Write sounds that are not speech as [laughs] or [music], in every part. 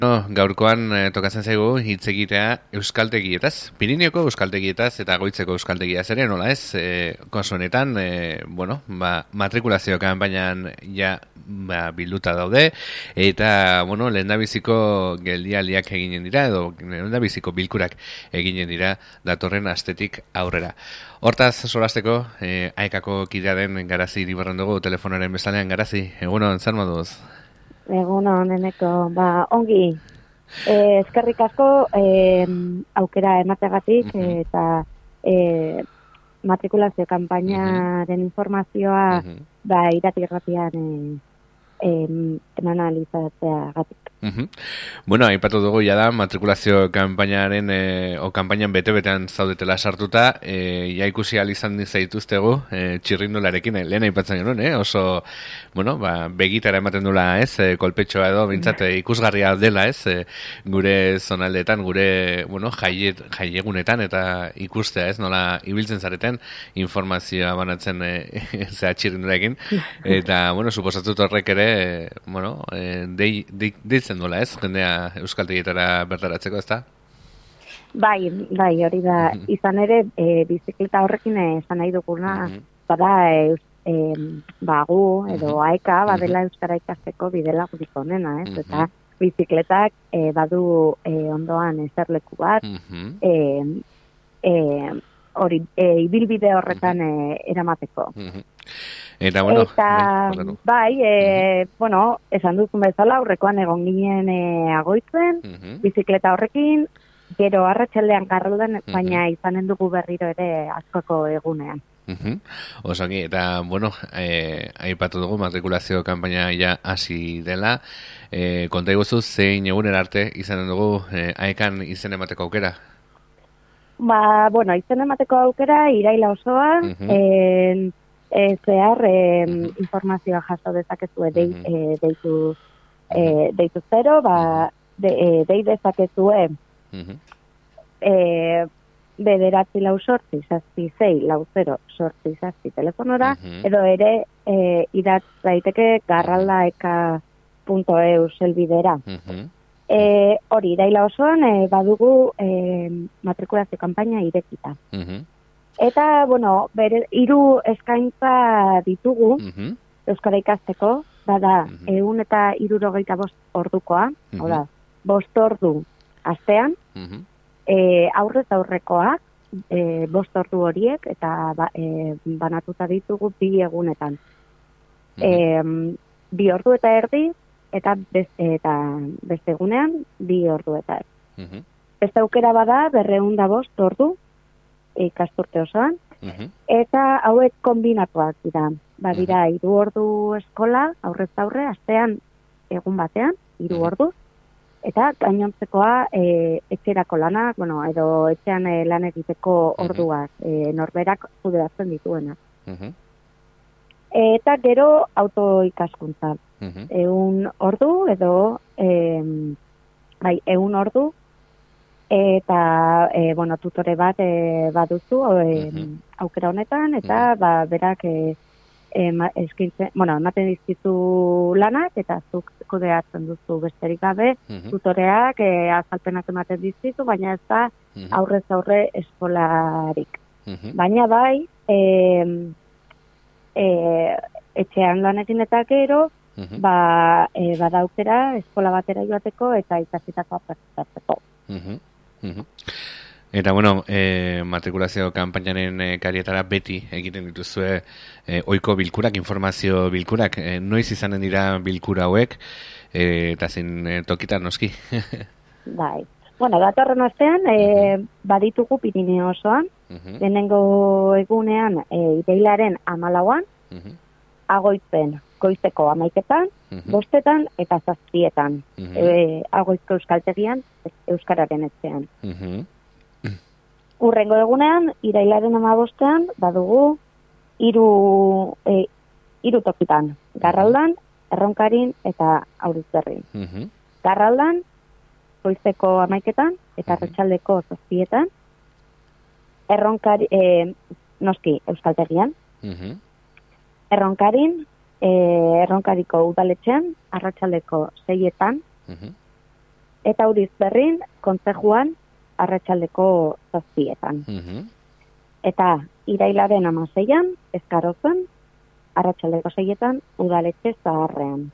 No, gaurkoan eh, tokatzen zaigu hitz egitea euskaltegietaz, Pirineoko euskaltegietaz eta goitzeko euskaltegia ere, nola ez, e, konso honetan, e, bueno, ba, matrikulazio kanpainan ja ba, bilduta daude, eta, bueno, lehendabiziko geldialiak eginen dira, edo lehendabiziko bilkurak eginen dira datorren astetik aurrera. Hortaz, solasteko, e, aekako kidea den garazi ribarren dugu telefonaren bezalean garazi, egunon, zer moduz? Egun honeneko, ba, ongi, e, eskerrik asko e, aukera emategatik eta e, matrikulazio kampainaren informazioa uh -huh. ba, iratirratian e, e, eman alizatzea gatik. -hmm. Bueno, aipatu dugu ja da matrikulazio kanpainaren e, o kanpainan bete-betean zaudetela sartuta, e, ja ikusi al izan zaituztegu e, txirrindularekin, e, lehen aipatzen genuen, eh? oso, bueno, ba, begitara ematen dula, ez, e, kolpetxoa edo, bintzate, ikusgarria dela, ez, e, gure zonaldetan, gure, bueno, jaiet, jaiegunetan, eta ikustea, ez, nola, ibiltzen zareten, informazioa banatzen e, [laughs] zea txirrindularekin, eta, bueno, suposatut horrek ere, e, bueno, e, dei, dei, dei erabiltzen duela, ez? Jendea euskaltegietara bertaratzeko, ezta? Bai, bai, hori da. Mhm. Izan ere, e, bizikleta horrekin esan nahi duguna, mm -hmm. bada, e, e, bagu, edo mm aeka, badela euskara ikasteko bidela guzik onena, ez? Eta bizikletak e, badu e, ondoan ezerleku bat, mm e, e, hori, e, ibilbide horretan e, eramateko. Eta, bueno, eta bai, e, bueno, esan duzun bezala, aurrekoan egon ginen e, agoitzen, bizikleta horrekin, gero arratsaldean garraldan, baina izanen dugu berriro ere askoko egunean. Osaki, eta, bueno, e, aipatu dugu matrikulazio kanpaina ja hasi dela, e, konta iguzu, zein egunen arte izanen dugu e, aekan izen emateko aukera? Ba, bueno, izen emateko aukera, iraila osoa, uh e, zehar e, informazioa jaso dezakezu e, deitu, e, deitu zero, ba, de, e, dei dezakezu e, bederatzi lau sortzi, zazpi zei, lau zero, sortzi, zazpi telefonora, edo ere e, idatz daiteke garralda eka punto eu selbidera. E, hori, daila osoan, e, badugu e, matrikulazio kampaina irekita. Eta, bueno, bere, iru eskaintza ditugu, mm Euskara ikasteko, bada, mm -hmm. egun eta irurogeita bost ordukoa, mm -hmm. bost ordu astean, mm aurrez aurrekoak, e, bost ordu horiek, eta ba, e, banatuta ditugu bi egunetan. Mm -hmm. e, bi ordu eta erdi, eta, bez, eta beste egunean, bi ordu eta erdi. Mm -hmm. Ez aukera bada, berreunda bost ordu, ikasturte osoan, eta hauek kombinatuak dira. Ba, dira, uh iru ordu eskola, aurrez aurre, astean egun batean, iru ordu, eta gainontzekoa e, etxerako lanak, bueno, edo etxean e, lan egiteko orduak, e, norberak zuderatzen dituena. Eta gero auto ikaskuntza. Egun ordu edo, e, bai, egun ordu eta e, bueno, tutore bat e, baduzu e, aukera honetan eta ba, berak e, e, eskintze, bueno, ematen dizkizu lanak eta zuk kudeatzen duzu besterik gabe tutoreak e, azalpenak ematen dizkizu baina ez da aurrez aurre eskolarik. Baina bai e, e, etxean lanekin eta gero ba, e, badaukera eskola batera joateko eta ikasitako aprestatzeko Eta bueno, e, matrikulazio kanpainaren e, karietara beti egiten dituzue e, oiko bilkurak, informazio bilkurak. E, noiz izanen dira bilkura hauek, e, eta zin e, tokitan noski. [laughs] bai. Bueno, datorren astean, e, baditugu Pirineo osoan, denengo egunean, e, ideilaren amalauan, agoitzen goizeko amaiketan, bostetan eta zazpietan. E, agoizko euskaltegian, euskararen etxean. Urrengo egunean, irailaren ama bostean, badugu, iru, e, iru tokitan. Garraldan, erronkarin eta aurizberrin. Garraldan, goizeko amaiketan eta retxaldeko zazpietan. Erronkari, e, noski, euskaltegian. Erronkarin, e, erronkariko udaletxean, arratsaldeko zeietan, eta uriz berrin, kontzejuan, arratsaldeko zazpietan. Eta irailaren amaseian, ezkarozen, arratsaldeko seietan, udaletxe zaharrean.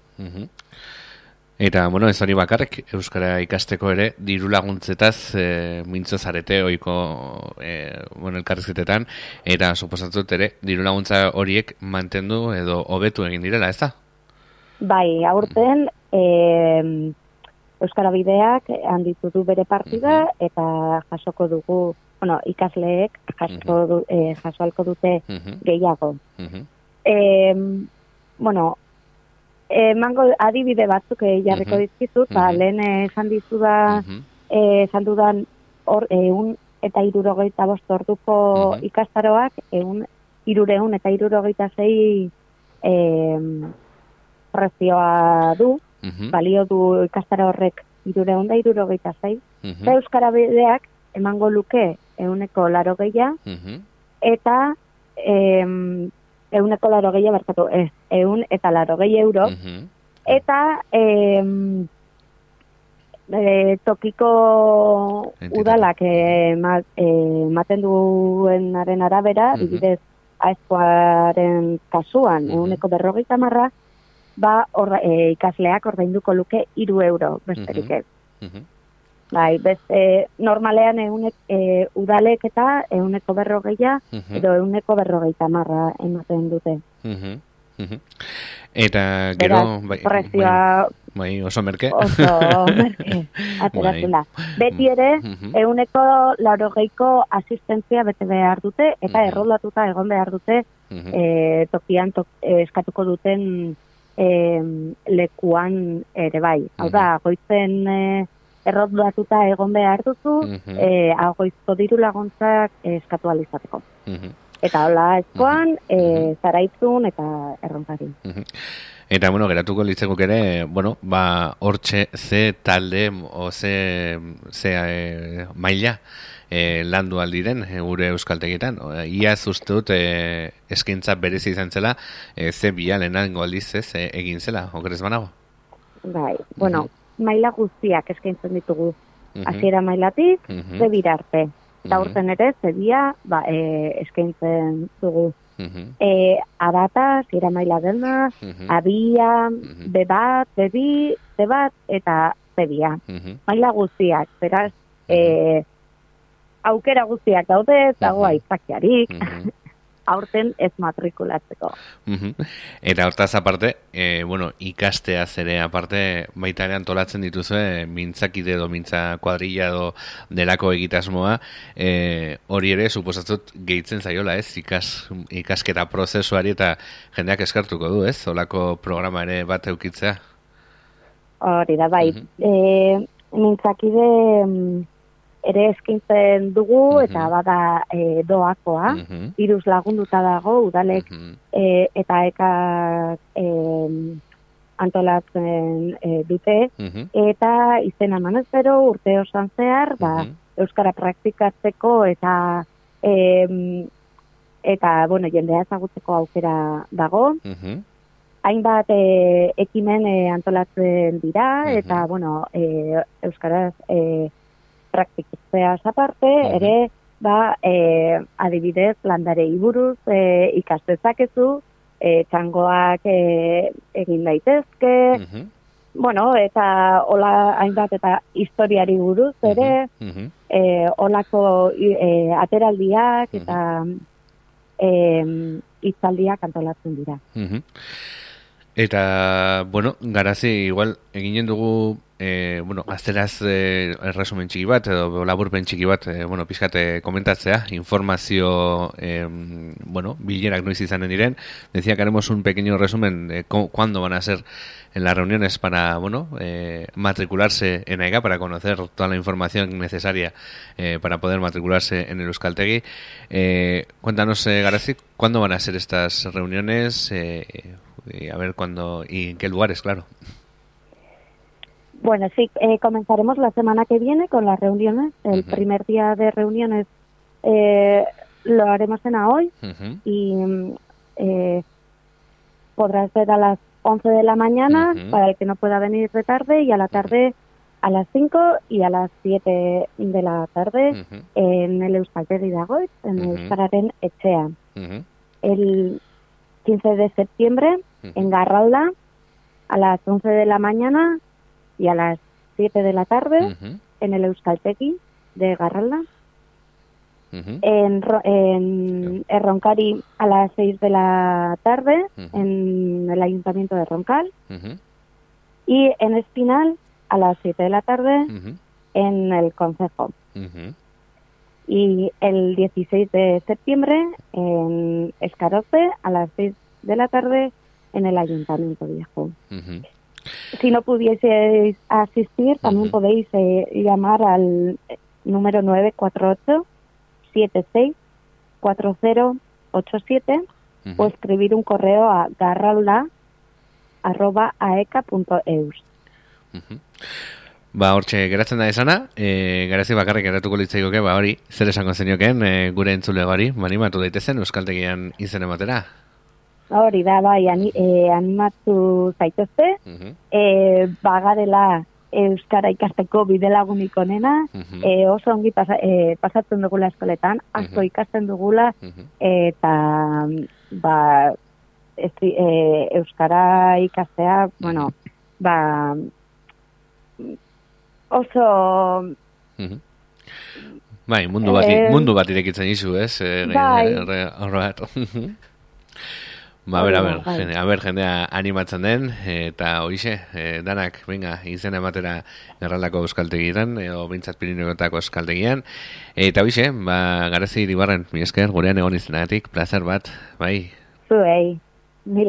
Eta, bueno, ez hori bakarrik, Euskara ikasteko ere, diru laguntzetaz e, mintzo zarete oiko e, bueno, elkarrizketetan, eta suposatzut ere, diru laguntza horiek mantendu edo hobetu egin direla, ez da? Bai, aurten, e, Euskara bideak handitu du bere partida, eta jasoko dugu, bueno, ikasleek jaso, du, e, jaso alko dute gehiago. E, bueno, emango adibide batzuk eh, jarriko uh -huh. dizkizut, ba, lehen esan dizu da, esan dudan, hor, egun eta irurogeita bost orduko ikastaroak, egun irureun eta irurogeita zei e, prezioa du, balio du ikastaro horrek irureun da irurogeita zei, eta Euskara Bideak emango luke eguneko laro gehiago, eta em, euneko laro gehiago berkatu, ez, eun eta laro gehiago euro, eta em, e, tokiko udalak ematen e, duenaren arabera, uh -huh. aizkoaren kasuan, uh -huh. berrogeita marra, ba, or, e, ikasleak ordainduko luke iru euro, besterik ez. Bai, beste normalean eunek e, udalek eta euneko berrogeia edo euneko berrogeita marra ematen dute. Eta gero... bai, prezioa... Bai, oso merke. Oso [laughs] merke, ateratzen da. Bai. Beti ere, euneko laurogeiko asistentzia bete behar dute, eta erroldatuta egon behar dute, e, tokian tok, eskatuko duten e, lekuan ere bai. Hau da, goitzen... E, errotbatuta egon behar duzu, mm -hmm. e, agoizko diru laguntzak eskatu alizateko. Mm Eta hola eskoan, mm -hmm. e, zaraitzun eta erronkari. Eta, bueno, geratuko litzeko ere, bueno, ba, hortxe ze talde, o ze, ze e, maila e, landu aldiren gure euskaltegitan. Iaz uste dut e, eskintza berezi izan zela, e, ze bialen aldiz ez e, egin zela, okerez banago? Bai, bueno, maila guztiak eskaintzen ditugu. Hasiera mailatik, mm -hmm. zebira arte. Eta urten ere, zebia ba, e, eskaintzen dugu. Mm e, abata, zira maila dena, abia, bebat, bebi, zebat, eta zebia. Maila guztiak, beraz, e, aukera guztiak daude, dago aitzakiarik aurten ez matrikulatzeko. Eta hortaz aparte, e, bueno, ikastea zere aparte, baita ere antolatzen dituzue, mintzakide edo mintza kuadrilla edo delako egitasmoa, e, hori ere, suposatzut, gehitzen zaiola, ez, ikas, ikasketa prozesuari eta jendeak eskartuko du, ez, olako programa ere bat eukitzea? Hori da, bai. e, mintzakide mm, ere eskintzen dugu eta bada e, doakoa, iruz lagunduta dago, udalek e, eta eka e, antolatzen e, dute, eta izen eman urte osan zehar, ba, Euskara praktikatzeko eta e, eta, bueno, jendea ezagutzeko aukera dago, hainbat e, ekimen e, antolatzen dira, eta, bueno, e, Euskaraz e, praktikatzea aparte, uh ere, ba, e, adibidez, landare iburuz e, ikastezakezu, e, txangoak e, egin daitezke, bueno, eta hola hainbat eta historiari buruz ere, uh e, olako e, ateraldiak eta e, itzaldiak antolatzen dira. Eta, bueno, garazi, igual, eginen dugu e, bueno, azteraz e, erresumen txiki bat, edo laburpen txiki bat, e, bueno, pixkate komentatzea, informazio, e, bueno, bilerak noiz izanen diren, decía que haremos un pequeño resumen de cuándo van a ser en las reuniones para, bueno, eh, matricularse en AEGA, para conocer toda la información necesaria eh, para poder matricularse en el Euskaltegui. Eh, cuéntanos, eh, ¿cuándo van a ser estas reuniones? Eh, a ver cuándo y en qué lugares, claro. Bueno, sí, eh, comenzaremos la semana que viene con las reuniones. El primer día de reuniones eh, lo haremos en hoy y eh, podrás ver a las 11 de la mañana para el que no pueda venir de tarde y a la tarde a las 5 y a las 7 de la tarde Uh -huh. en el Euskaltegi Dagoit, en Ujú. Euskararen. Uh -huh. El 15 de septiembre en Garralda a las 11 de la mañana y a las 7 de la tarde Uh -huh. en el Euskaltegi de Garralda. Uh -huh. En, en Erroncari a las 6 de la tarde Ujú. en el Ayuntamiento de Roncal. Uh -huh. Y en Espinal a las 7 de la tarde Uh -huh. en el Concejo. Uh -huh. Y el 16 de septiembre en Escaroce a las 6 de la tarde en el Ayuntamiento Viejo. Uh -huh. Si no pudieseis asistir, también Ujú. podéis eh, llamar al eh, número 948 76 4087 Ujú. o escribir un correo a arroba aeka.eus. Mhm. Ba, hortxe, geratzen da esana, e, garazi bakarrik eratuko litzaikoke, ba hori, zer esango zenioken, e, gure entzulegoari, manimatu daitezen Euskaltegian izen ematera. Hori da, bai, ani, eh, animatu zaituzte, Mhm. eh, bagarela Euskara ikasteko bidelagunik onena, Mhm. eh, oso ongi pasa, eh, pasatzen dugula eskoletan, asko Mhm. ikasten dugula, Mhm. eta ba, estri, eh, Euskara ikastea, bueno, ba, oso Mhm. Bai, mundu bat, Eh, mundu bat irekitzen izu, ez? E, bai. [laughs] Ba, a ber, Bai. jende, a ber, jendea animatzen den, eta hoixe, e, danak, venga, izen ematera erraldako euskaltegiran, edo bintzat pirinegotako euskaltegian, eta hoixe, ba, garazi iribarren, mi esker, gurean egon izenatik, placer bat, bai, zuei.